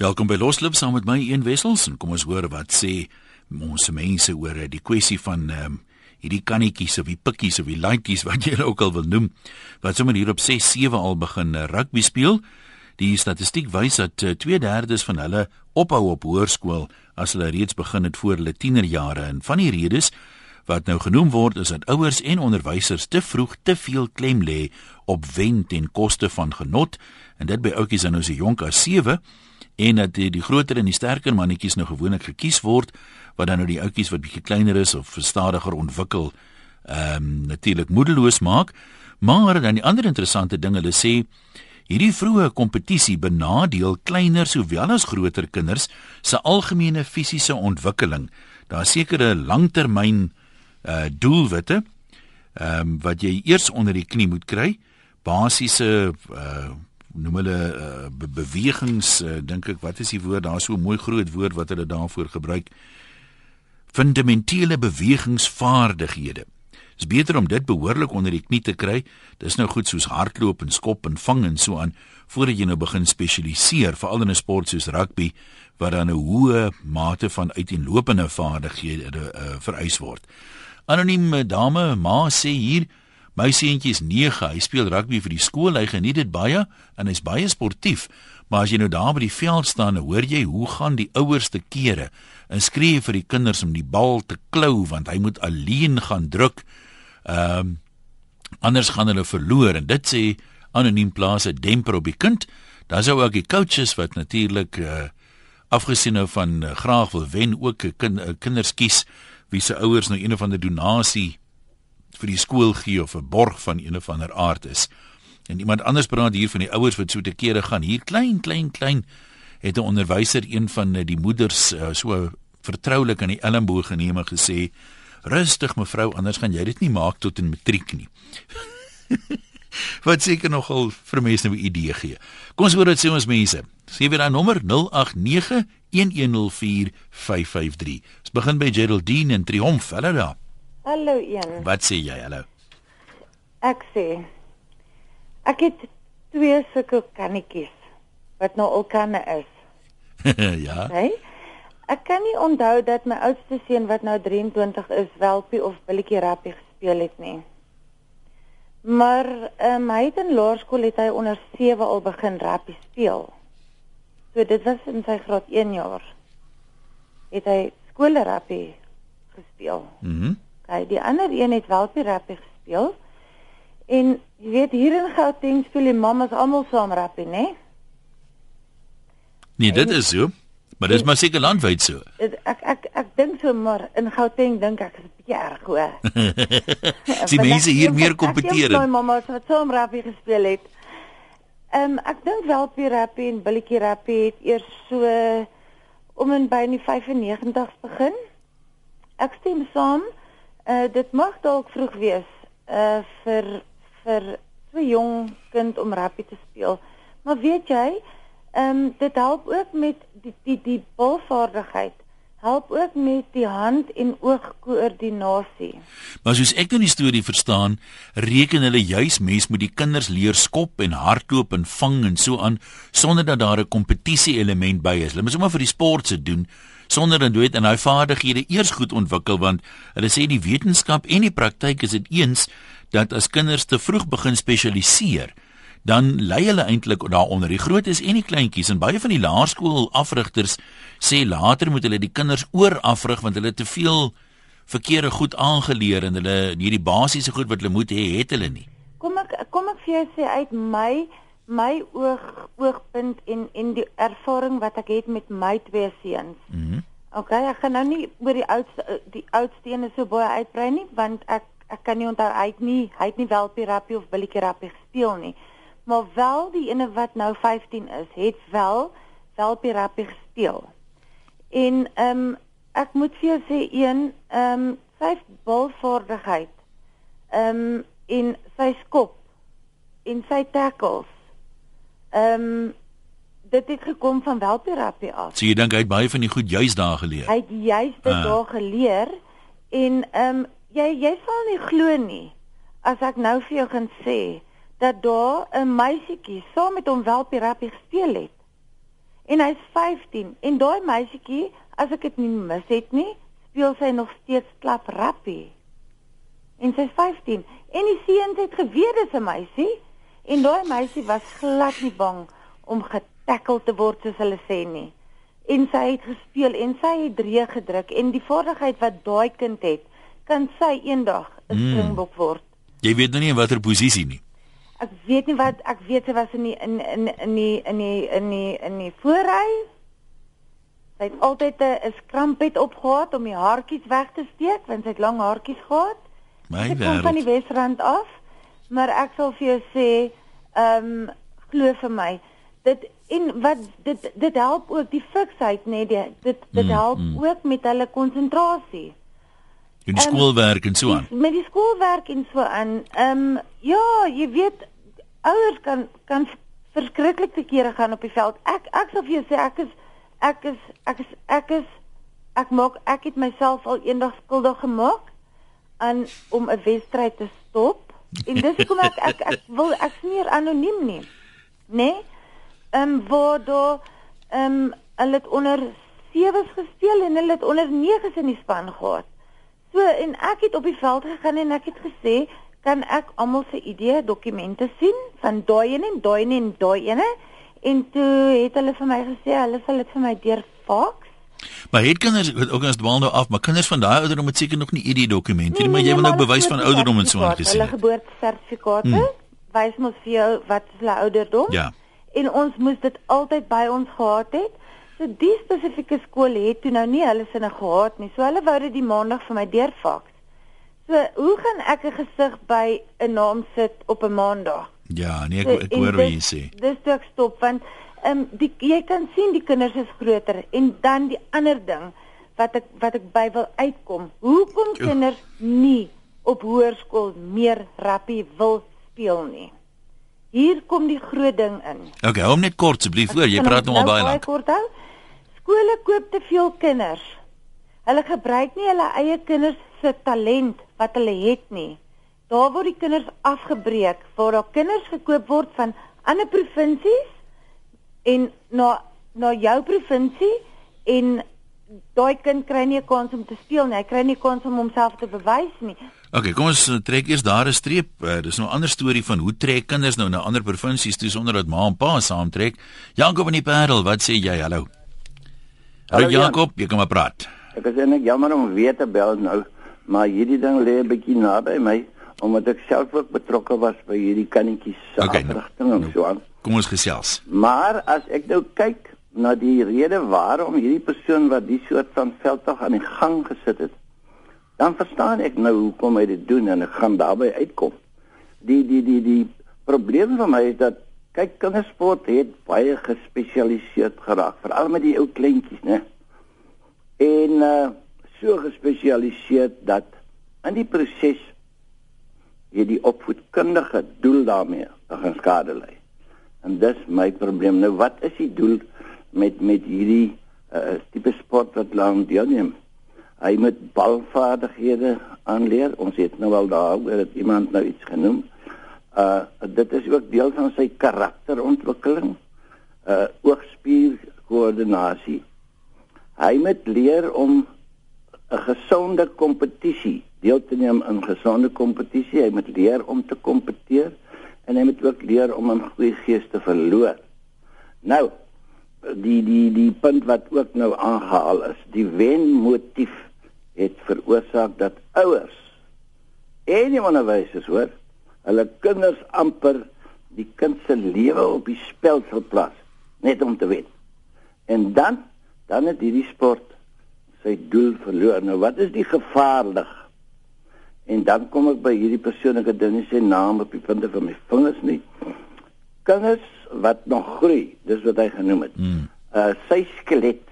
Welkom by Loslip saam met my een wessels en kom ons hoor wat sê ons mense oor eh, die kwessie van ehm um, hierdie kannetjies of die pikkies of die laaitjies wat jy ook al wil noem wat sommer hier op 6 7 al begin uh, rugby speel. Die statistiek wys dat 2/3 van hulle ophou op hoërskool as hulle reeds begin het voor hulle tienerjare en van die redes wat nou genoem word is dat ouers en onderwysers te vroeg te veel klem lê op wen ten koste van genot en dit by oudjies en nou se jonk as 7 en dat die, die groter en die sterker mannetjies nou gewoonlik gekies word wat dan nou die ouetjies wat bietjie kleiner is of verstadiger ontwikkel ehm um, natuurlik moedeloos maak. Maar dan die ander interessante ding hulle sê hierdie vroeë kompetisie benadeel kleiner sowel as groter kinders se algemene fisiese ontwikkeling. Daar sekere langtermyn uh doelwitte ehm um, wat jy eers onder die knie moet kry. Basiese uh noem hulle uh, be bewegings uh, dink ek wat is die woord? Daar so 'n mooi groot woord wat hulle daarvoor gebruik. Fundamentele bewegingsvaardighede. Is beter om dit behoorlik onder die knie te kry. Dis nou goed soos hardloop en skop en vang en so aan voordat jy nou begin spesialiseer veral in 'n sport soos rugby waar dan 'n hoë mate van uiteenlopende vaardighede uh, vereis word. Anonieme dame ma sê hier My seentjie is 9. Hy speel rugby vir die skool. Hy geniet dit baie en hy's baie sportief. Maar as jy nou daar by die veld staan, hoor jy hoe gaan die ouers te kere en skree vir die kinders om die bal te klou want hy moet alleen gaan druk. Ehm um, anders gaan hulle verloor en dit sê anoniem plaas 'n demper op die kind. Daar's ook die coaches wat natuurlik uh, afgesien nou van uh, graag wil wen ook 'n kind, uh, kinders kies wie se ouers nou een of ander donasie vir die skool gee of 'n borg van een of ander aard is. En iemand anders praat hier van die ouers wat so te kere gaan hier klein klein klein het 'n onderwyser een van die moeders uh, so vertroulik aan die elmboog geneem en gesê rustig mevrou anders gaan jy dit nie maak tot in matriek nie. wat seker nogal vir mense 'n idee gee. Kom ons hoor wat sê ons mense. Sê weer daai nommer 089 1104 553. Ons begin by Geraldine in Triomf. Hallo daar. Hallo een. Wat sê jy? Hallo. Ek sê ek het twee sulke kannetjies wat nou al kanne is. ja. Nee. Ek kan nie onthou dat my oudste seun wat nou 23 is, welpie of billetjie rappie gespeel het nie. Maar ehm um, hy het in laerskool het hy onder 7 al begin rappie speel. So dit was in sy graad 1 jaar. Het hy skoolrappie gespeel. Mhm. Mm Hy die ander een het wel vir rappie gespeel. En jy weet hier in Gauteng speel die mammas almal saam rappie, né? Nee? nee, dit is so. Maar dis maar seker landwyd so. Ek ek ek, ek dink so maar in Gauteng dink ek is 'n bietjie erg hoor. Die mense hier meer kompeteer. My mamma het saam rappie gespeel het. Ehm um, ek dink wel vir rappie en billetjie rappie het eers so om en by in die 95 begin. Ek stem saam. Uh dit mag dalk vroeg wees uh vir vir so jong kind om rugby te speel. Maar weet jy, ehm um, dit help ook met die die die balvaardigheid. Help ook met die hand en oogkoördinasie. Maar soos ek nou die storie verstaan, reken hulle juis mens moet die kinders leer skop en hardloop en vang en so aan sonder dat daar 'n kompetisie element by is. Hulle moet sommer vir die sport se doen sonder dat weet en hy vaardighede eers goed ontwikkel want hulle sê die wetenskap en die praktyk is dit eens dat as kinders te vroeg begin spesialiseer dan lei hulle eintlik daaronder. Die grootes en die kleintjies en baie van die laerskool afrigters sê later moet hulle die kinders oor afrig want hulle te veel verkeerde goed aangeleer en hulle hierdie basiese goed wat hulle moet hê het hulle nie. Kom ek kom ek vir jou sê uit my my oog oogpunt en en die ervaring wat ek het met my twee seuns. Mhm. Mm OK, ek gaan nou nie oor die oudste die oudste een so baie uitbrei nie want ek ek kan nie onthou hy het nie hy het nie wel terapie of billetjie terapie gespeel nie. Maar wel die ene wat nou 15 is, het wel wel terapie gespeel. En ehm um, ek moet vir jou sê een ehm um, sy balvaardigheid ehm um, en sy skop en sy tackles Ehm um, dit het gekom van welterapie af. So jy dink hy het baie van die goed juis daar geleer. Hy het juis dit uh. daar geleer en ehm um, jy jy sal nie glo nie as ek nou vir jou gaan sê dat daar 'n meisietjie saam met hom welterapie gespeel het. en hy's 15 en daai meisietjie as ek dit nie mis het nie speel sy nog steeds klap rappie en sy's 15 en die seuns het geweet dis 'n meisie en daai meisie was glad nie bang om getackle te word soos hulle sê nie en sy het gespeel en sy het drie gedruk en die vaardigheid wat daai kind het kan sy eendag 'n Hmm. springbok word Jy weet nou nie in watter posisie nie. Ek weet nie wat ek weet sy was in die in in in die in die in die in die voorry. Sy het altyd 'n skrampet opgehad om die haartjies weg te steek want sy het lang haartjies gehad. My Sy kom van die wêreld. Wesrand af, maar ek sal vir jou sê, ehm um, glo vir my, dit en wat dit dit help ook die fiksheid nê, nee, dit dit Mm, help mm. ook met hulle konsentrasie. Doen die Ehm, skoolwerk en so aan. Met die skoolwerk en so aan. Ehm ja, jy weet ouers kan kan verskriklik te kere gaan op die veld. Ek ek sal vir jou sê ek is ek is ek is ek is ek maak ek het myself al eendag skuldig gemaak aan om 'n wedstryd te stop. En dis hoekom ek ek ek wil ek sneer anoniem nie. Né? Nee? Ehm waar daar ehm hulle het onder 7's gespeel en hulle het onder 9's in die span gehad. So en ek het op die veld gegaan en ek het gesê, kan ek almal se idee dokumente sien van daai een en daai een en daai ene? En toe het hulle vir my gesê hulle sal dit vir my deur fax. Maar het kinders ook as dwaal nou af, maar kinders van daai ouderdom het seker nog nie ID dokumente nie, maar jy wil nou bewys van ouderdom en so aan gesien. Hulle geboortesertifikate Hmm. wys mos vir jou wat is hulle ouderdom? Ja. En ons moes dit altyd by ons gehad het. So die spesifieke skool het toe nou nie hulle sinne gehad nie. So hulle wou dit die maandag vir my deurfax. So hoe gaan ek 'n gesig by 'n naam sit op 'n maandag? Ja, nee, So, ek ek en hoor wat jy sê. Dis toe ek stop want ehm um, die jy kan sien die kinders is groter en dan die ander ding wat ek wat ek by wil uitkom. Hoekom kinders nie op hoërskool meer rappie wil speel nie? Hier kom die groot ding in. Okay, hou hom net kort asseblief voor. Jy praat nou al baie baie lank. kort hou? Skole koop te veel kinders. Hulle gebruik nie hulle eie kinders se talent wat hulle het nie. Daar word die kinders afgebreek waar daar kinders gekoop word van ander provinsies en na na jou provinsie en daai kind kry nie 'n kans om te speel nie. Hy kry nie 'n kans om homself te bewys nie. Okay, kom ons eh, trek eers daar 'n streep. Uh, dis nou 'n ander storie van hoe trek kinders nou na ander provinsies toe sonder dat ma en pa saamtrek. Jakob in die Parel, wat sê jy? Hallo. Hallo Hallo, Jan. Jakob, jy kan maar praat. Ek is eintlik jammer om weer te bel nou, maar hierdie ding lê 'n bietjie naby my omdat ek self ook betrokke was by hierdie kannetjies se Okay, nou- afrigting en nou- so aan. Kom ons gesels. Maar as ek nou kyk na die rede waarom hierdie persoon wat die soort van veldtog aan die gang gesit het, dan verstaan ek nou hoekom hy dit doen en ek gaan daarby uitkom. Die die die die probleem vir my is dat kyk kindersport het baie gespesialiseerd geraak, veral met die ou kleintjies, né? En uh so gespesialiseerd dat in die proses jy die opvoedkundige doel daarmee gaan skade lei. En dis my probleem. Nou wat is die doel met met hierdie uh tipe sport wat lang deelneem? Hy moet balvaardighede aanleer. Ons het nou al daaroor dat iemand nou iets genoem. Uh dit is ook deel van sy karakterontwikkeling. Uh oogspierkoördinasie. Hy moet leer om 'n gesonde kompetisie deel te neem in gesonde kompetisie. Hy moet leer om te kompeteer en hy moet ook leer om in goeie gees te verloor. Nou, die die die punt wat ook nou aangehaal is, die wenmotief het veroorsaak dat ouers en die onderwysers hoor, hulle kinders amper die kind se lewe op die spel sal plaas net om te wen. En dan dan het hierdie sport sy doel verloor. Nou wat is die gevaarlig? En dan kom ek by hierdie persoon ek het dit nie sy naam op die punte van my vingers nie. Kinders wat nog groei, dis wat hy genoem het. Mm. Uh sy skelet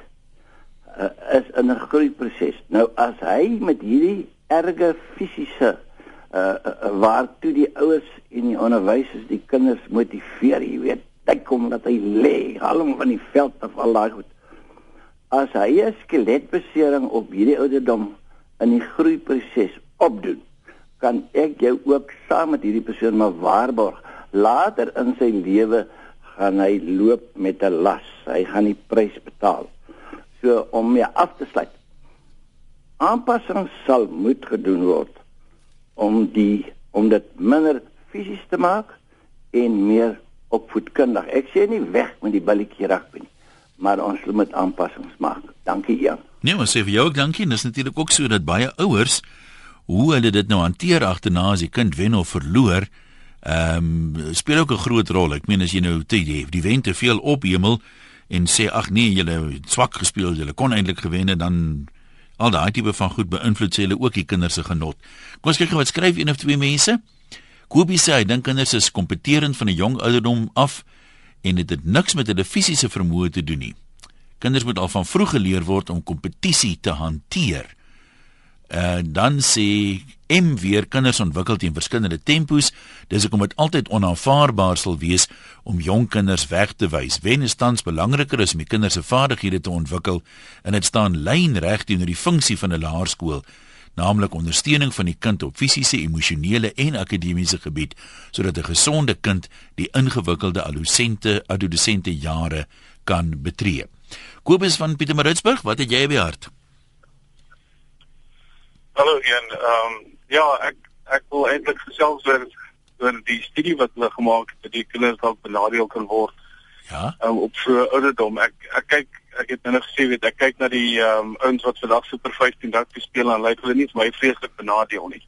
uh, is in 'n groeiproses. Nou as hy met hierdie erge fisiese uh, uh, uh waartoe die ouers en die onderwysers die kinders motiveer, jy weet, hy kom dat hy lê, haal hom van die veld af al daai goed. As hy 'n skeletbesering op hierdie ouderdom in die groeiproses opdoen, kan ek jou ook saam met hierdie persoon maar waarborg later in sy lewe gaan hy loop met 'n las. Hy gaan die prys betaal. So om mee af te sluit. Aanpassings sal moet gedoen word om die om dit minder fisies te maak en meer opvoedkundig. Ek sê nie weg met die balletjie rugby nie, maar ons moet aanpassings maak. Dankie Jan. Nee, maar sê vir jou ook dankie. Dis natuurlik ook so dat baie ouers hoe hulle dit nou hanteer agterna as die kind wen of verloor, ehm um, speel ook 'n groot rol. Ek meen as jy nou die, die wen te veel op hemel en sê ag nee, julle swak gespeel, julle kon eintlik gewen en dan al daai tipe van goed beïnvloed sê hulle ook die kinders se genot. Kom ons kyk gou wat skryf een of twee mense. Kobie sê hy dink kinders is kompeterend van 'n jong ouderdom af en dit het niks met hulle fisiese vermoë te doen nie. Kinders moet al van vroeg geleer word om kompetisie te hanteer. Uh dan sê M weer kinders ontwikkel teen verskillende tempos, dis hoekom dit altyd onaanvaarbaar sal wees om jong kinders weg te wys. Wen is tans belangriker as om die kinders se vaardighede te ontwikkel en dit staan lynreg teenoor die funksie van 'n laerskool, naamlik ondersteuning van die kind op fisiese, emosionele en akademiese gebied sodat 'n gesonde kind die ingewikkelde adolessente adolessente jare kan betree. Kobus van Pietermaritzburg, wat het jy by hart? Hallo Jan, ehm um, ja, ek ek wil eintlik gesels oor oor die studie wat hulle gemaak het dat die kinders dalk benadeel kan word. Ja. Um, op so ouderdom. Ek ek kyk ek het nou gesê weet ek kyk na die ehm um, ouens wat vandag Super 15 rugby speel en lyk hulle nie vir my vreeslik benadeel nie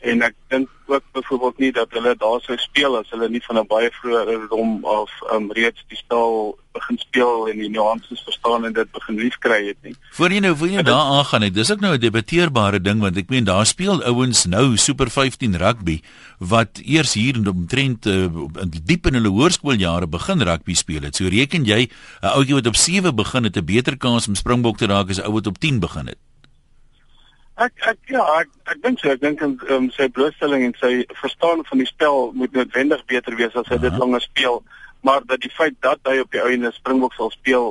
en ek dink ook byvoorbeeld nie dat hulle daar sou speel as hulle nie van 'n baie vroeë ouderdom of um, reeds die stal begin speel en die nuances verstaan en dit begin liefkry het nie. Voor jy nou voor jy daar aangaan het, dis ook nou 'n debatteerbare ding want ek meen daar speel ouens nou Super 15 rugby wat eers hier in omtrent uh, diep in hulle hoërskooljare begin rugby speel het. So reken jy 'n ouetjie wat op 7 begin het 'n beter kans om Springbok te raak as 'n ou wat op 10 begin het? Ek ek ja, ek ek dink so, ek dink in um, sy blootstelling en sy verstaan van die spel moet noodwendig beter wees as hy dit langer speel, maar dat die feit dat hy op die einde Springbok sal speel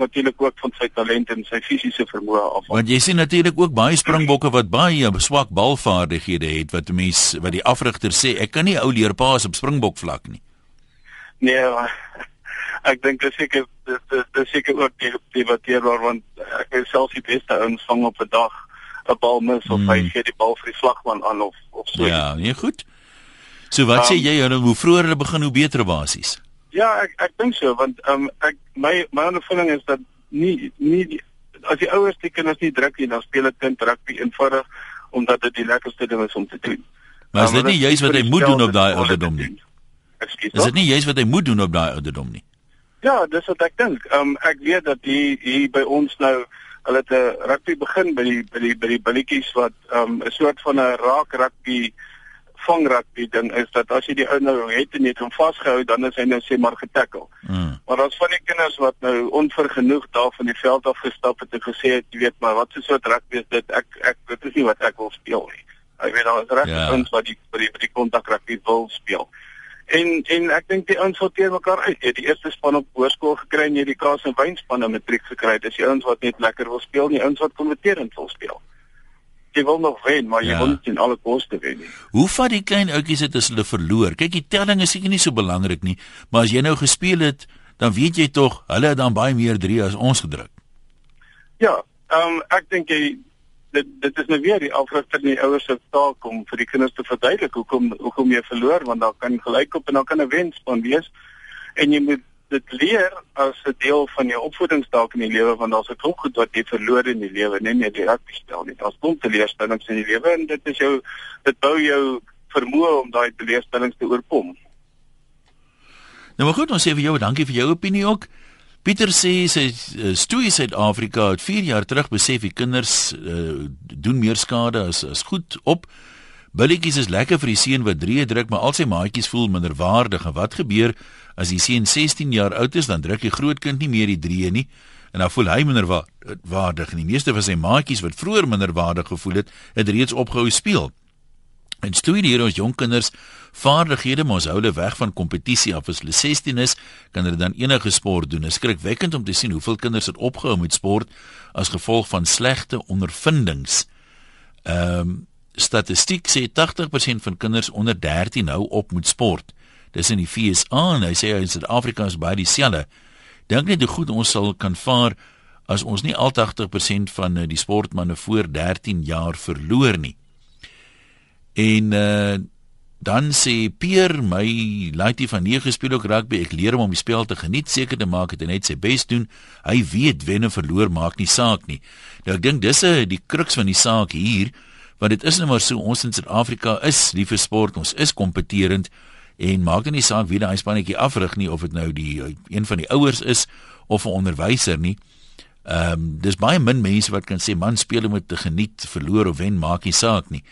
natuurlik ook van sy talent en sy fisiese vermoë af. Want jy sien natuurlik ook baie Springbokke wat baie swak balvaardighede het wat mense wat die afrigter sê, ek kan nie ou leer paas op Springbok vlak nie. Nee, ek dink seker dit is seker ook debatteerbaar want ek is self die beste ouens vang op 'n dag 'n bal mis of hmm. hy gee die bal vir die vlagman aan of of so. Ja, nee goed. So wat um, sê jy nou hoe vroeër hulle begin hoe beter basies? Ja, ek ek dink so want ehm um, ek my my ondervinding is dat nie nie as die ouers die kinders nie druk nie dan speel 'n kind rugby eenvoudig omdat dit die lekkerste ding is om te doen. Maar is dit nie juist wat hy moet doen op daai ouderdom nie? Ekskuus. Is dit nie juist wat hy moet doen op daai ouderdom nie? Ja, dis wat ek dink. Ehm um, ek weet dat hier hier by ons nou hulle het 'n rugby begin by die by die by die billetjies wat um 'n soort van 'n raak rugby vang rugby ding is dat as jy die ou nou het en jy het hom vasgehou dan is hy nou sê maar getackle. Mm. Maar daar's van die kinders wat nou onvergenoeg daar van die veld af gestap het en gesê het jy weet maar wat so 'n soort rugby is dit ek ek dit is nie wat ek wil speel nie. Ek weet daar is regtig yeah. Ja. ons wat die vir die, die kontak rugby wil speel. En en ek dink die ouens sal teer mekaar uit. Jy het die eerste span op hoërskool gekry en jy die Kaas en Wynspan op matriek gekry. Dis die ouens wat net lekker wil speel, nie ouens wat kompeterend wil speel. Jy wil nog wen, maar jy ja. wil nie teen alle koste wen nie. Hoe vat die klein ouetjies dit as hulle verloor? Kyk, die telling is seker nie so belangrik nie, maar as jy nou gespeel het, dan weet jy tog hulle het dan baie meer 3 as ons gedruk. Ja, ehm um, ek dink jy dit dit is nou weer die afrigter en die ouers se taak om vir die kinders te verduidelik hoekom hoekom jy verloor want daar kan gelyk op en dan kan 'n wenspan wees. En jy moet dit leer as 'n deel van jou opvoedingsstaak in die lewe want daar's 'n klomp goed wat jy verloor in die lewe net nie die rugby spel nie. Daar's klomp teleurstellings in die lewe en dit is jou dit bou jou vermoë om daai teleurstellings te oorkom. Nou maar goed ons sê vir jou dankie vir jou opinie ook Pieter sê sy uh, stoei Suid-Afrika het 4 jaar terug besef die kinders uh, doen meer skade as as goed op. Billetjies is lekker vir die seun wat drie druk, maar al sy maatjies voel minderwaardig. En wat gebeur as die seun 16 jaar oud is, dan druk die groot kind nie meer die drie nie en dan voel hy minderwaardig. En die meeste van sy maatjies wat vroeër minderwaardig gevoel het, het reeds opgehou speel. En stoei hier ons jong kinders vaardighede mos hou hulle weg van kompetisie af as hulle 16 is, kan hulle dan enige sport doen. Dit is skrikwekkend om te sien hoeveel kinders het opgehou met sport as gevolg van slegte ondervindings. Ehm um, statistiek sê 80% van kinders onder 13 hou op met sport. dis in die FSA en hy sê in Suid-Afrika is baie dieselfde. Dink net hoe goed ons sal kan vaar as ons nie al 80% van eh, die sportmense voor 13 jaar verloor nie. En uh dan sê Peer my laaitjie van 9 speel ook rugby. Ek leer hom om die spel te geniet, seker te maak dat hy net sy bes doen. Hy weet wen of verloor maak nie saak nie. Nou ek dink dis 'n die kruks van die saak hier, want dit is nou maar so ons in Suid-Afrika is lief vir sport, ons is kompeterend en maak dit nie saak wie daai spannetjie afrig nie of dit nou die een van die ouers is of 'n onderwyser nie. Ehm um, dis baie min mense wat kan sê man speel om te geniet, verloor of wen maak nie saak nie.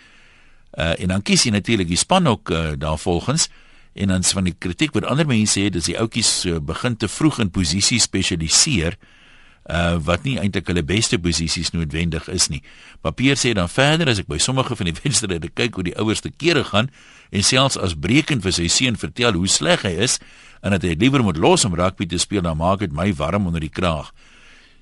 Uh en dan kies jy natuurlik die span ook uh, daar volgens en dan van die kritiek wat ander mense sê dis die ouetjies uh, begin te vroeg in posisie spesialiseer uh wat nie eintlik hulle beste posisies noodwendig is nie. Papier sê dan verder as ek by sommige van die wedstryde kyk hoe die ouers te kere gaan en selfs as breekend vir sy seun vertel hoe sleg hy is en dat hy liewer moet los om rugby te speel dan maak dit my warm onder die kraag.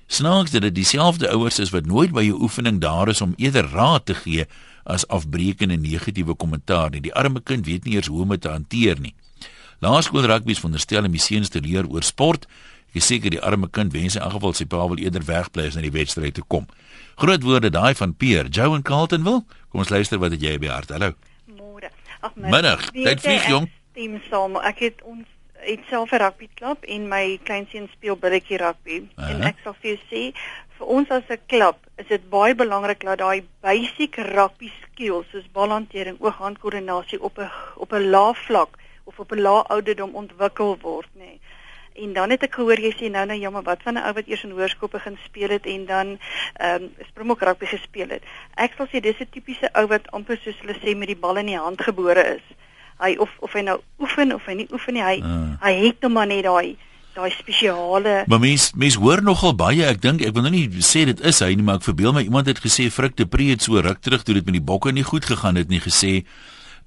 Snaaks dat dit dieselfde ouers is wat nooit by jou oefening daar is om eerder raad te gee as afbreekende negatiewe kommentaar nie. Die arme kind weet nie eers hoe om dit te hanteer nie. Laerskool rugby is veronderstel om die seuns te leer oor sport. Ek seker die arme kind wens in elk geval sy pa wil eerder wegbly as na die wedstryd toe kom. Groot woorde daai van Peer, Joe en Carlton wil. Kom ons luister wat het jy by hart. Hallo. Môre. Ag my. Middag. Tyd vlieg jong. Stem saam. Ek het ons het self 'n rugby klub en my kleinseun speel billetjie rugby uh -huh. en ek sal vir jou sê vir ons as 'n klub is dit baie belangrik dat daai basic rugby skills soos balhantering, ooghandkoördinasie op 'n op 'n lae vlak of op 'n lae ouderdom ontwikkel word nê. Nee. En dan het ek gehoor jy sê nou nou jammer wat van 'n ou wat eers in hoërskool begin speel het en dan ehm um, Springbok rugby gespeel het. Ek sal sê dis 'n tipiese ou wat amper soos hulle sê met die bal in die hand gebore is hy of of hy nou oefen of hy nie oefen nie, hy uh. hy het hom maar net daai daai spesiale Maar mens mens hoor nogal baie, ek dink ek wil nou nie sê dit is hy nie, maar ek verbeel my iemand het gesê Frik de Pre het so ruk terug toe dit met die bokke nie goed gegaan het nie gesê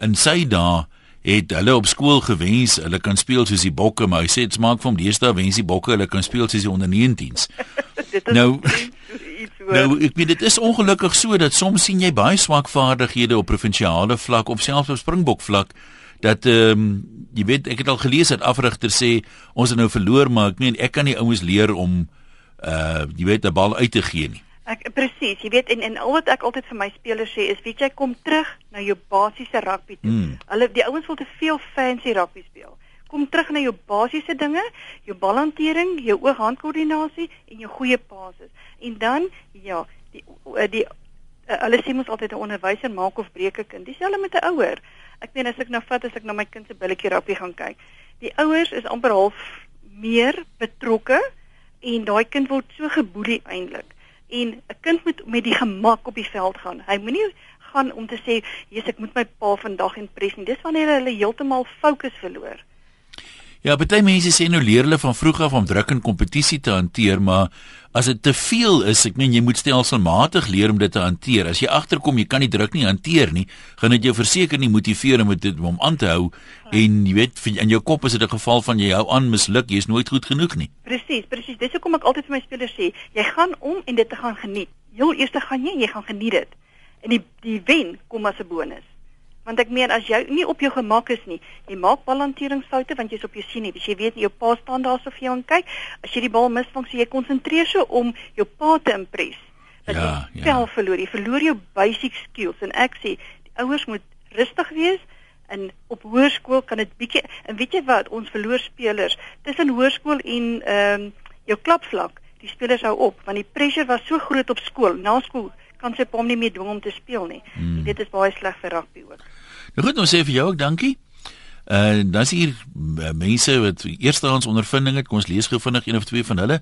in sy dae het hulle op skool gewens hulle kan speel soos die bokke maar hy sê dit smaak vir hom deesdae wens die bokke hulle kan speel soos die onder 19s. nou Nou ek weet dit is ongelukkig so dat soms sien jy baie swak vaardighede op provinsiale vlak of selfs op springbok vlak dat ehm um, jy weet ek het al gelees dat afrigter sê ons het nou verloor maar ek meen ek kan nie ouens leer om uh jy weet 'n bal uit te gee nie. Ek presies, jy weet en en al wat ek altyd vir my spelers sê is weet jy kom terug na jou basiese rugby toe. Hmm. Hulle die ouens wil te veel fancy rugby speel. Kom terug na jou basiese dinge, jou balhantering, jou oog-handkoördinasie en jou goeie passes. En dan ja, die die uh, hulle sê mos altyd 'n onderwyser maak of breek 'n kind. Dieselfde met 'n ouer. Ek meen as ek nou vat as ek na my kind se billetjie rappie gaan kyk. Die ouers is amper half meer betrokke en daai kind word so geboelie eintlik. En 'n kind moet met die gemak op die veld gaan. Hy moenie gaan om te sê, "Jesus, ek moet my pa vandag impres nie." Dis wanneer hulle heeltemal fokus verloor. Ja, baie mense sê nou leer hulle van vroeg af om druk en kompetisie te hanteer, maar as dit te veel is, ek meen jy moet stelselmatig leer om dit te hanteer. As jy agterkom jy kan nie druk nie hanteer nie, gaan dit jou verseker nie motiveer om dit om aan te hou en jy weet in jou kop is dit 'n geval van jy hou aan misluk, jy is nooit goed genoeg nie. Presies, presies. Dis hoekom ek altyd vir my spelers sê, jy gaan om en dit te gaan geniet. Heel eers gaan jy, jy gaan geniet dit. En die die wen kom as 'n bonus want ek meen as jy nie op jou gemak is nie, jy maak balanteringsfoute want jy's op jou sien nie. As jy weet jou pa staan daar so vir jou en kyk, as jy die bal misvang, so jy konsentreer so om jou pa te impres. Dat ja, jy ja. verloor, jy verloor jou basic skills en ek sê die ouers moet rustig wees en op hoërskool kan dit bietjie en weet jy wat, ons verloor spelers tussen hoërskool en ehm um, jou klapvlak. Die spelers hou op want die pressure was so groot op skool. Na skool kan sy hom nie meer dwing om te speel nie. Hmm. Dit is baie sleg vir rugby ook. Nou goed, ons sê vir jou ook dankie. Uh dan's hier uh, mense wat eerstehands ondervinding het. Kom ons lees gou vinnig een of twee van hulle.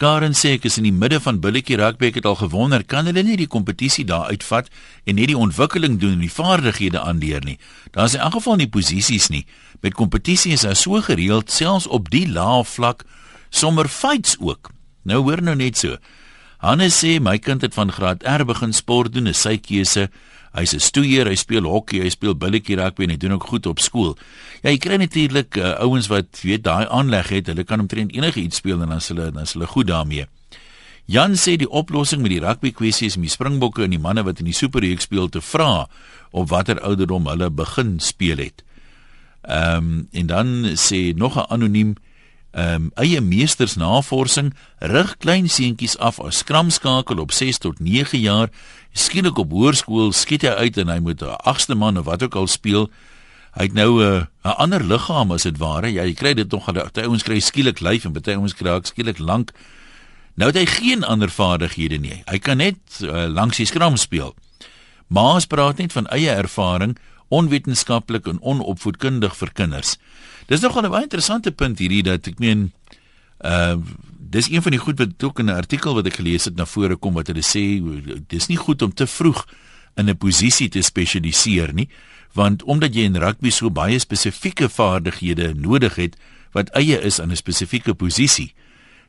Karen sê ek is in die midde van billetjie rugby ek het al gewonder kan hulle nie die kompetisie daar uitvat en net die ontwikkeling doen en die vaardighede aanleer nie. Daar's in elk geval nie posisies nie. Met kompetisie is daar so gereeld selfs op die lae vlak sommer fights ook. Nou hoor nou net so. Hannes sê my kind het van graad R begin sport doen, is sy keuse. Hy's 'n stoeier, hy speel hokkie, hy speel billetjie rugby en hy doen ook goed op skool. Ja, jy kry natuurlik uh, ouens wat weet daai aanleg het, hulle kan omtrent enige iets speel en dan hulle dan hulle goed daarmee. Jan sê die oplossing met die rugby kwessie is om die springbokke en die manne wat in die superreeks speel te vra op watter ouderdom hulle begin speel het. Ehm um, en dan sê nog 'n anoniem ehm um, eie meesters navorsing rig klein seentjies af as skramskakel op 6 tot 9 jaar skielik op hoërskool skiet hy uit en hy moet 'n agste man of wat ook al speel. Hy het nou 'n uh, 'n ander liggaam as dit ware ja jy kry dit nog baie ouens kry skielik lyf en baie ouens kry skielik lank. Nou het hy geen ander vaardighede nie. Hy kan net uh, langs die skram speel. Maas praat net van eie ervaring onwetenskaplik en onopvoedkundig vir kinders. Dis nogal 'n baie interessante punt hierdie dat ek meen uh dis een van die goed wat ook in 'n artikel wat ek gelees het na vore kom wat hulle sê dis nie goed om te vroeg in 'n posisie te spesialiseer nie want omdat jy in rugby so baie spesifieke vaardighede nodig het wat eie is aan 'n spesifieke posisie.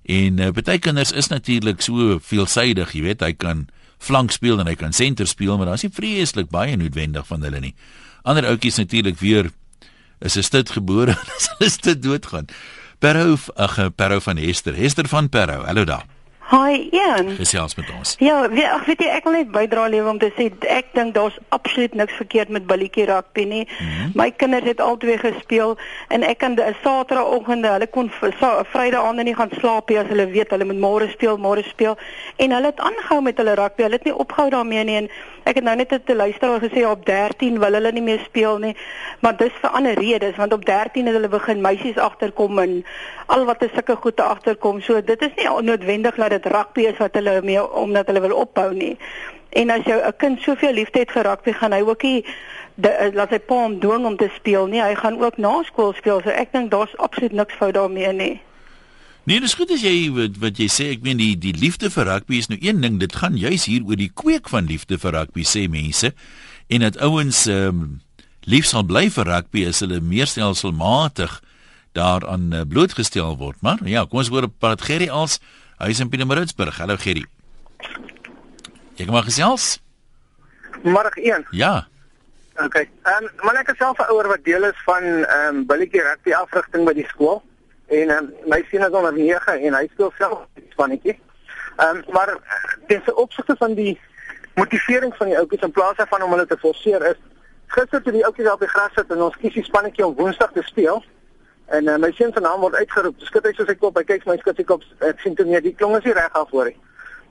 En uh, baie kinders is natuurlik so veelsidig, jy weet, hy kan flank speel en hy kan senter speel, maar daar's nie vreeslik baie noodwendig van hulle nie. Ander ouetjies natuurlik weer is 'n stit gebore en hulle is te doodgaan. Perhou ag Perhou van Hester, Hester van Perhou. Hallo daar. Hi Ian. Gesels met ons. Ja, wie, ach, weet jy, ek wil net bydra lewe om te sê ek dink daar's absoluut niks verkeerd met billetjie rugby nie. Mm -hmm. My kinders het albei gespeel en ek kan 'n Saterdagoggende, hulle kon Vrydag aande nie gaan slaap nie as hulle weet hulle moet môre speel, môre speel en hulle het aangehou met hulle rugby. Hulle het nie opgehou daarmee nie en ek het nou net te luister wat gesê op 13 wil hulle nie meer speel nie. Maar dis vir ander redes want op 13 het hulle begin meisies agterkom en al wat 'n sulke goede agterkom. So dit is nie noodwendig dat dit rugby is wat hulle mee omdat hulle wil opbou nie. En as jou 'n kind soveel liefde het vir rugby, gaan hy ook nie laat sy pa hom dwing om te speel nie. Hy gaan ook na skool speel. So ek dink daar's absoluut niks fout daarmee nie. Nee, dis goed as jy wat, wat jy sê, ek meen die die liefde vir rugby is nou een ding, dit gaan juis hier oor die kweek van liefde vir rugby sê mense. En dat ouens ehm um, lief sal bly vir rugby as hulle meer stelselmatig daaraan uh, blootgestel word. Maar ja, kom ons hoor op pad Gerry als hy is in Pietermaritzburg. Hallo Gerry. Jy kom maar gesels. Môre 1. Ja. OK. Ehm um, maar ek is self 'n ouer wat deel is van ehm um, billetjie rugby afrigting by die skool en um, my seun is onder 9 en hy speel self spannetjie. Ehm um, maar eh, opsigte van die motivering van die ouetjies in plaas daarvan om hulle te forceer is gister toe die ouetjies op die gras sit en ons kies die spannetjie om Woensdag te speel. En uh, my seun se naam word uitgeroep. Skud hy so sy kop, hy kyk my skud sy kop. Ek sien toe nee, die klong is nie reg af voor nie.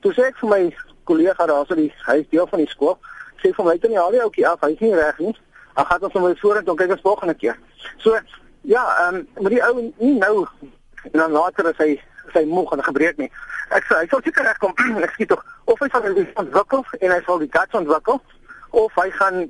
Toe sê ek vir my kollega daar so die hy is deel van die skool, sê vir my toe nie al die ouetjie af, hy is nie reg nie. Ag gaan ons hom vorentoe kyk ons volgende keer. So ja, ehm um, maar die ou nie nou en dan later is hy sy moeg en gebreek nie. Ek sê hy sal seker regkom. ek skiet tog of hy sal dit ontwikkel en hy sal die guts ontwikkel of hy gaan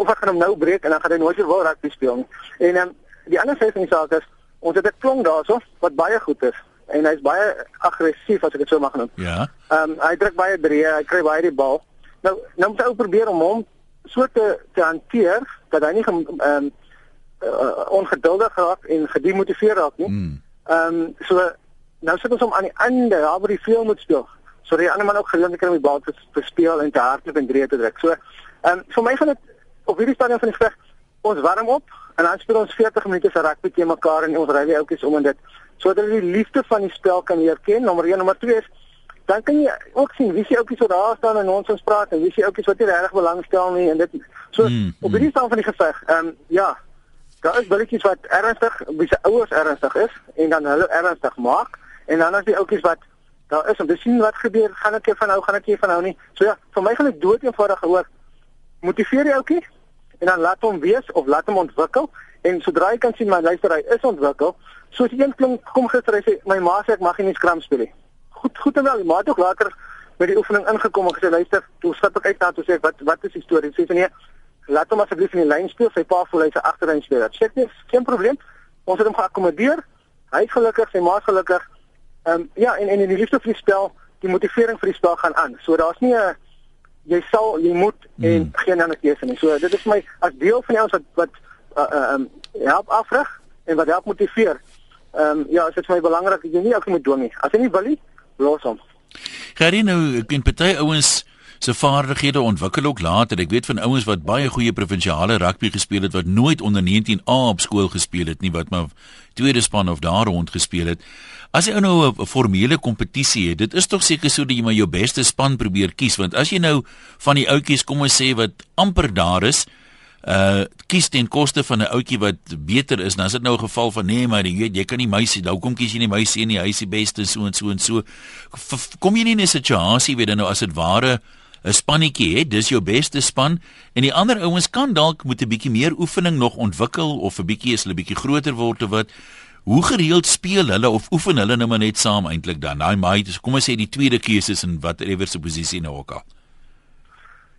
of hy gaan hom nou breek en dan gaan hy nooit weer wil rugby speel nie. En ehm um, die ander sê van die saak is ons het 'n klong daarso wat baie goed is en hy's baie aggressief as ek dit so mag noem. Ja. Ehm um, hy druk baie breë, hy kry baie die bal. Nou nou moet ou probeer om hom so te te hanteer dat hy nie ehm um, uh, ongeduldig raak en gedemotiveer raak nie. Hmm. Ehm mm. um, so nou sit ons hom aan die einde, daar waar die veld moet speel. So die ander man ook geleentheid kry om die bal te, te speel en te hardloop en breë te druk. So ehm um, vir my gaan dit op hierdie stadium van die geveg ons warm op en dan speel ons 40 minute se rugby teen mekaar en ons ry die ouetjies om en dit sodat hulle die liefde van die spel kan leer ken. Nommer 1, nommer 2 is dan kan jy ook sien wie se ouetjies wat daar staan en ons ons praat en wie se ouetjies wat nie regtig belangstel nie en dit so mm, mm. op hierdie staan van die geveg. Ehm um, ja, daar is billetjies wat ernstig, wie se ouers ernstig is en dan hulle ernstig maak. En dan as die ouetjies wat daar is om te sien wat gebeur, gaan ek van nou gaan ek hier van nou nie. So ja, vir my gaan dit dood eenvoudig gehoor. Motiveer die ouetjie en dan laat hom wees of laat hom ontwikkel. En sodra jy kan sien my luister hy is ontwikkel. Soos een klink kom gister hy sê my ma sê ek mag nie skram speel nie. Goed goed en wel die ma het ook later by die oefening ingekom en gesê luister toe stap ek uit na toe sê ek wat wat is die storie? Sê sy nee laat hom asseblief in die lyn speel sy pa voel hy's 'n agterlyn speler sê nee geen probleem ons het hom geakkommodeer hy is gelukkig sy ma is gelukkig ehm um, ja en en in die liefde vir die spel die motivering vir die spel gaan aan so daar's nie 'n jy sal jy moet en hmm. geen ander keuse nie. So dit is my as deel van ons wat wat uh, uh, um, help afrig en wat help motiveer. Ehm um, ja, dit is vir my belangrik dat jy nie ook moet dwing nie. As jy nie wil nie, los hom. Gary nou kan party ouens se vaardighede ontwikkel ook later. Ek weet van ouens wat baie goeie provinsiale rugby gespeel het wat nooit onder 19A op skool gespeel het nie, wat maar tweede span of daar rond gespeel het. As jy nou 'n formele kompetisie het, dit is tog seker so dat jy maar jou beste span probeer kies want as jy nou van die ouetjies kom ons sê wat amper daar is, uh kies ten koste van 'n ouetjie wat beter is, dan is dit nou 'n geval van nee, maar jy weet, jy kan nie meisie, nou kom kies jy nie meisie nie, hy is die beste so en so en so. Kom jy nie in 'n situasie waar dan nou as dit ware 'n spannetjie het, dis jou beste span en die ander ouens kan dalk met 'n bietjie meer oefening nog ontwikkel of 'n bietjie as hulle bietjie groter word of wat. Hoe gereeld speel hulle of oefen hulle nou maar net saam eintlik dan? Daai maai, kom ons sê die tweede keuses in watter se posisie nou ook al.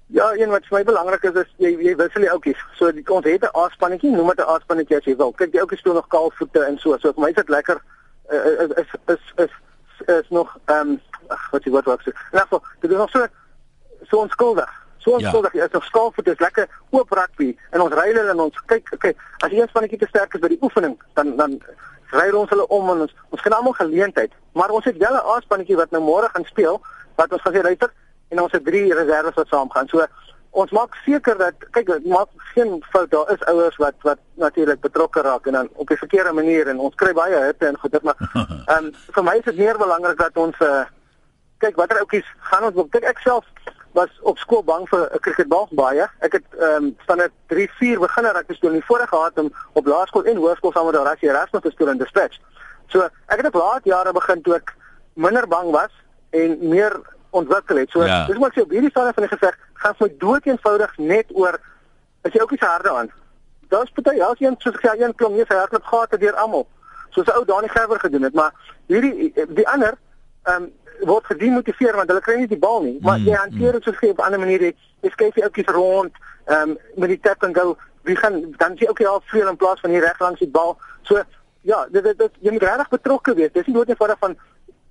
Ja, een wat vir my belangrik is is jy jy wissel die ouetjies. So die ons het 'n A-spannetjie, noem dit 'n A-spannetjie as jy wil. Kyk, die ouetjies speel nog kaalvoete en so. So vir my is dit lekker uh, is, is is is is nog ehm um, wat jy wat wou sê. Nou, dit is nog so so onskuldig. So ja. onskuldig. Ja. Is nog skaalvoete, is lekker oop rugby en ons ry hulle en ons kyk, kyk, as die een spannetjie te sterk is by die oefening, dan dan ry ons hulle om en ons ons kry almal geleentheid. Maar ons het wel 'n A-spannetjie wat nou môre gaan speel wat ons gesê luister en ons het drie reserves wat saamgaan. So ons maak seker dat kyk, maak geen fout daar is ouers wat wat natuurlik betrokke raak en dan op 'n verkeerde manier en ons kry baie hitte en goeie maar ehm um, vir my is dit meer belangrik dat ons uh, kyk watter ouetjies gaan ons kyk ek self was op skool bang vir 'n cricketbal baie. Ek het ehm um, standaard 3 4 begin rugby speel in die vorige gehad om op laerskool en hoërskool saam met Rassie Erasmus te speel in dispatch. So ek het op laat jare begin toe ek minder bang was en meer ontwikkel het. So ja. dis maar so hierdie stadium van die geveg gaan my dood eenvoudig net oor as jy ook nie se harde aan. Daar's baie ja, as jy soos gesê een klom nie sy hardloop gehad deur almal. Soos ou Dani Gerber gedoen het, maar hierdie die ander ehm um, word gedemotiveer want hulle kry nie die bal nie. Maar mm, jy hanteer dit mm. soos jy op 'n ander manier het. Jy skuif die ouetjies rond ehm um, met die tap en go. Wie gaan dan sien ook jy al veel in plaas van hier reg langs die bal. So ja, dit dit jy moet regtig betrokke wees. Dis nie net eenvoudig van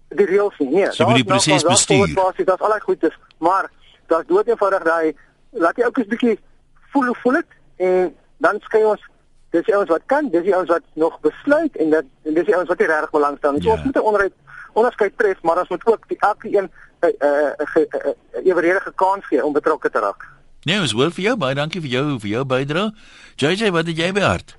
die reëls nie. Nee, so die proses bestuur. Dit is al goed is, maar daar's dood eenvoudig daai laat jy ook 'n bietjie voel hoe voel dit en dan skei ons dis die ouens wat kan, dis die ouens wat nog besluit en dat en dis die ouens wat regtig belangstel. So ja. ons moet 'n onderheid onderskeid tref, maar ons moet ook die elke een 'n uh, uh, uh, uh, eweredige kans gee om betrokke te raak. Nee, ons wil vir jou baie dankie vir jou vir jou bydrae. JJ, wat het jy behart?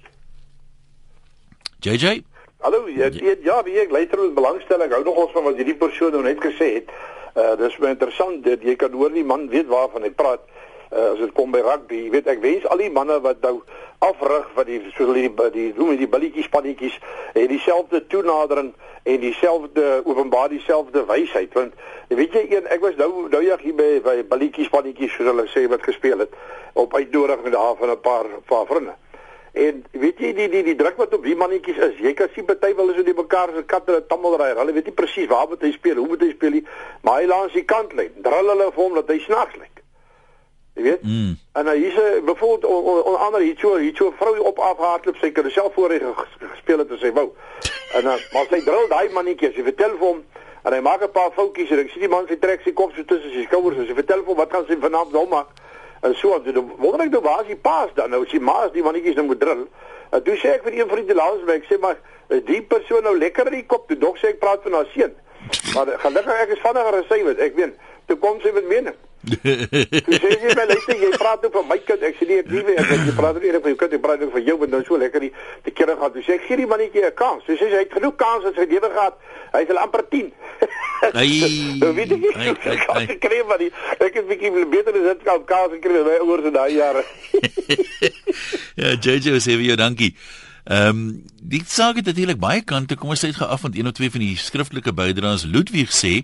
JJ Hallo, jy weet ja, wie ek luister met belangstelling. Hou nog ons van wat hierdie persoon nou net gesê het. Uh dis baie interessant dat jy kan hoor die man weet waarvan hy praat. Uh as dit kom by rugby, weet ek wens al die manne wat nou afrig wat die so die die noem die balletjies spannetjies het dieselfde toenadering en dieselfde openbaar dieselfde wysheid want weet jy een ek was nou nou ja hier by by balletjies spannetjies soos hulle sê wat gespeel het op uitnodiging daar van 'n paar paar vriende. En weet jy die die die druk wat op die mannetjies is, jy kan sien party wil is in die mekaar se katte tammel ry. Hulle weet nie presies waar moet hy speel, hoe moet hy speel nie, maar hy langs die kant lê. Drul hulle vir hom dat hy snaaks lyk. Jy weet? Mm. En hy sê byvoorbeeld onder andere hier so hier so vrou op afhardloop sy kan self voor hy gespeel het en sê wou. En dan maar sy drul daai mannetjies, jy vertel vir hom en hy maak 'n paar foutjies en ek sien die man sy trek sy kop so tussen sy skouers en sy vertel vir hom wat gaan sy vanaand nou maak. En so dan wonder ek nou waar is die paas dan nou as die maas die mannetjies nou moet drill. En toe sê ek vir een vriend die laas my ek sê maar die persoon nou lekker in die kop toe dog sê ek praat van haar seun. Maar gelukkig ek is vinniger as sy weet. Ek weet toe kom sy met mening. Jy sê jy maar net jy praat oor my kind. Ek sê nie ek nie weet ek jy praat oor jou kind, jy praat oor jou want nou so lekker die die kere gaan. Sê ek gee die mannetjie 'n kans. Sy sê hy het genoeg kans as hy lewe gehad. Hy is al amper 10. Ai. Weet jy? Ek kry maar die ek het bietjie beter as dit kan kans gekry by oor se daai jare. ja, JJ sê vir jou dankie. Ehm um, die saak het natuurlik baie kante. Kom ons sê dit gaan af want een of twee van die skriftelike bydraes Ludwig sê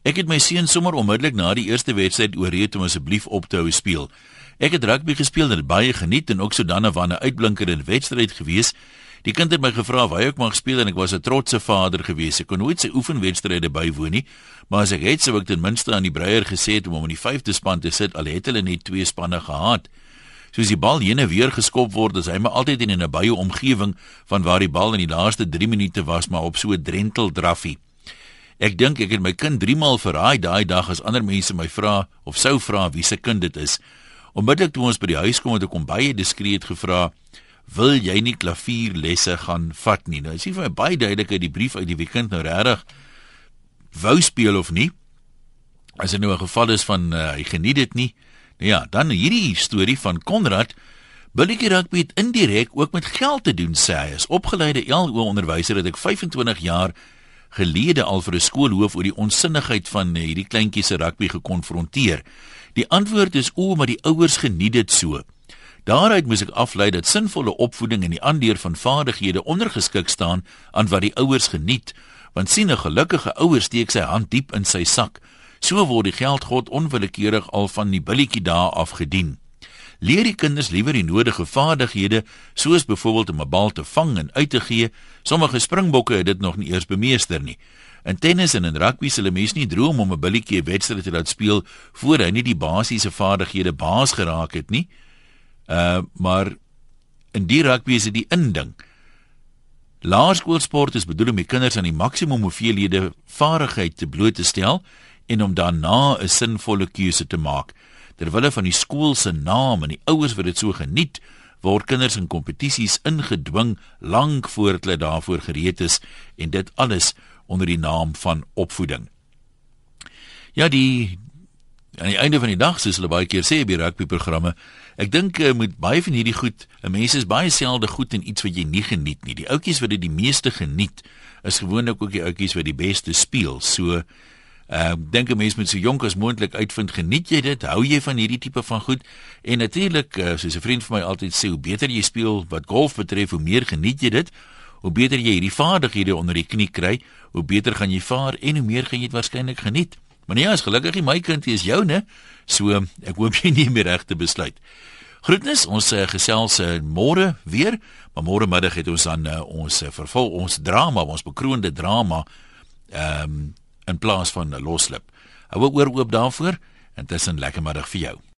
Ek het my seun sommer onmiddellik na die eerste wedstryd ooreed om asseblief op te hou speel. Ek het rugby gespeel en dit baie geniet en ook sodanige wanneer 'n uitblinker in wedstryd gewees. Die kind het my gevra waar ek mag speel en ek was 'n trotse vader gewees. Ek kon nooit sy oefenwedstryde bywoon nie, maar as ek het sou ek ten minste aan die breier gesê het om hom in die 5de span te sit al het hulle net twee spanne gehad. Soos die bal heen en weer geskop word, is hy maar altyd in 'n baie omgewing van waar die bal in die laaste 3 minute was, maar op so 'n drentel draffie. Ek dink ek het my kind 3 maal verraai daai dag as ander mense my vra of sou vra wie se kind dit is. Onmiddellik toe ons by die huis kom het ek hom baie diskreet gevra, "Wil jy nie klavierlesse gaan vat nie?" Nou, is nie vir my baie duidelik uit die brief uit die weekend nou regtig wou speel of nie. As dit nou 'n geval is van uh, hy geniet dit nie. Ja, dan hierdie storie van Konrad Billetjie rugby het indirek ook met geld te doen sê hy is opgeleide LO onderwyser het ek 25 jaar gelede al vir 'n skoolhoof oor die onsinnigheid van hierdie kleintjies se rugby gekonfronteer. Die antwoord is o, maar die ouers geniet dit so. Daaruit moes ek aflei dat sinvolle opvoeding en die aanleer van vaardighede ondergeskik staan aan wat die ouers geniet, want sien 'n gelukkige ouer steek sy hand diep in sy sak. So word die geldgod onwillekeurig al van die billetjie daar afgedien. Leer die kinders liewer die nodige vaardighede, soos byvoorbeeld om 'n bal te vang en uit te gee. Sommige springbokke het dit nog nie eers bemeester nie. In tennis en in rugby sal 'n mens nie droom om 'n billetjie wedstryd te laat speel voor hy nie die basiese vaardighede baas geraak het nie. Uh maar in die rugby is dit die inding. Laerskoolsport is bedoel om die kinders aan die maksimum hoeveelhede vaardigheid te bloot te stel en om daarna 'n sinvolle keuse te maak. Terwille van die skool se naam en die ouers wat dit so geniet, word kinders in kompetisies ingedwing lank voordat hulle daarvoor gereed is en dit alles onder die naam van opvoeding. Ja, die aan die einde van die dag soos hulle baie keer sê by rugbyprogramme, ek dink uh, met baie van hierdie goed, 'n mens is baie selde goed in iets wat jy nie geniet nie. Die ouetjies wat dit die meeste geniet, is gewoonlik ook die ouetjies wat die beste speel. So Ehm uh, dink 'n mens moet so jonk as moontlik uitvind geniet jy dit? Hou jy van hierdie tipe van goed? En natuurlik uh, soos 'n vriend van my altyd sê hoe beter jy speel wat golf betref hoe meer geniet jy dit. Hoe beter jy hierdie vaardighede onder die knie kry hoe beter gaan jy vaar en hoe meer gaan jy dit waarskynlik geniet. Maar nee as gelukkig my kind is jou né so ek hoop jy neem die regte besluit. Groetnis, ons uh, gesels uh, môre weer, maar môre middag het ons dan uh, ons uh, vervul ons drama, ons bekroonde drama. Ehm um, in plaas van 'n loslip. Hou oor oop daarvoor en tussen lekker middag vir jou.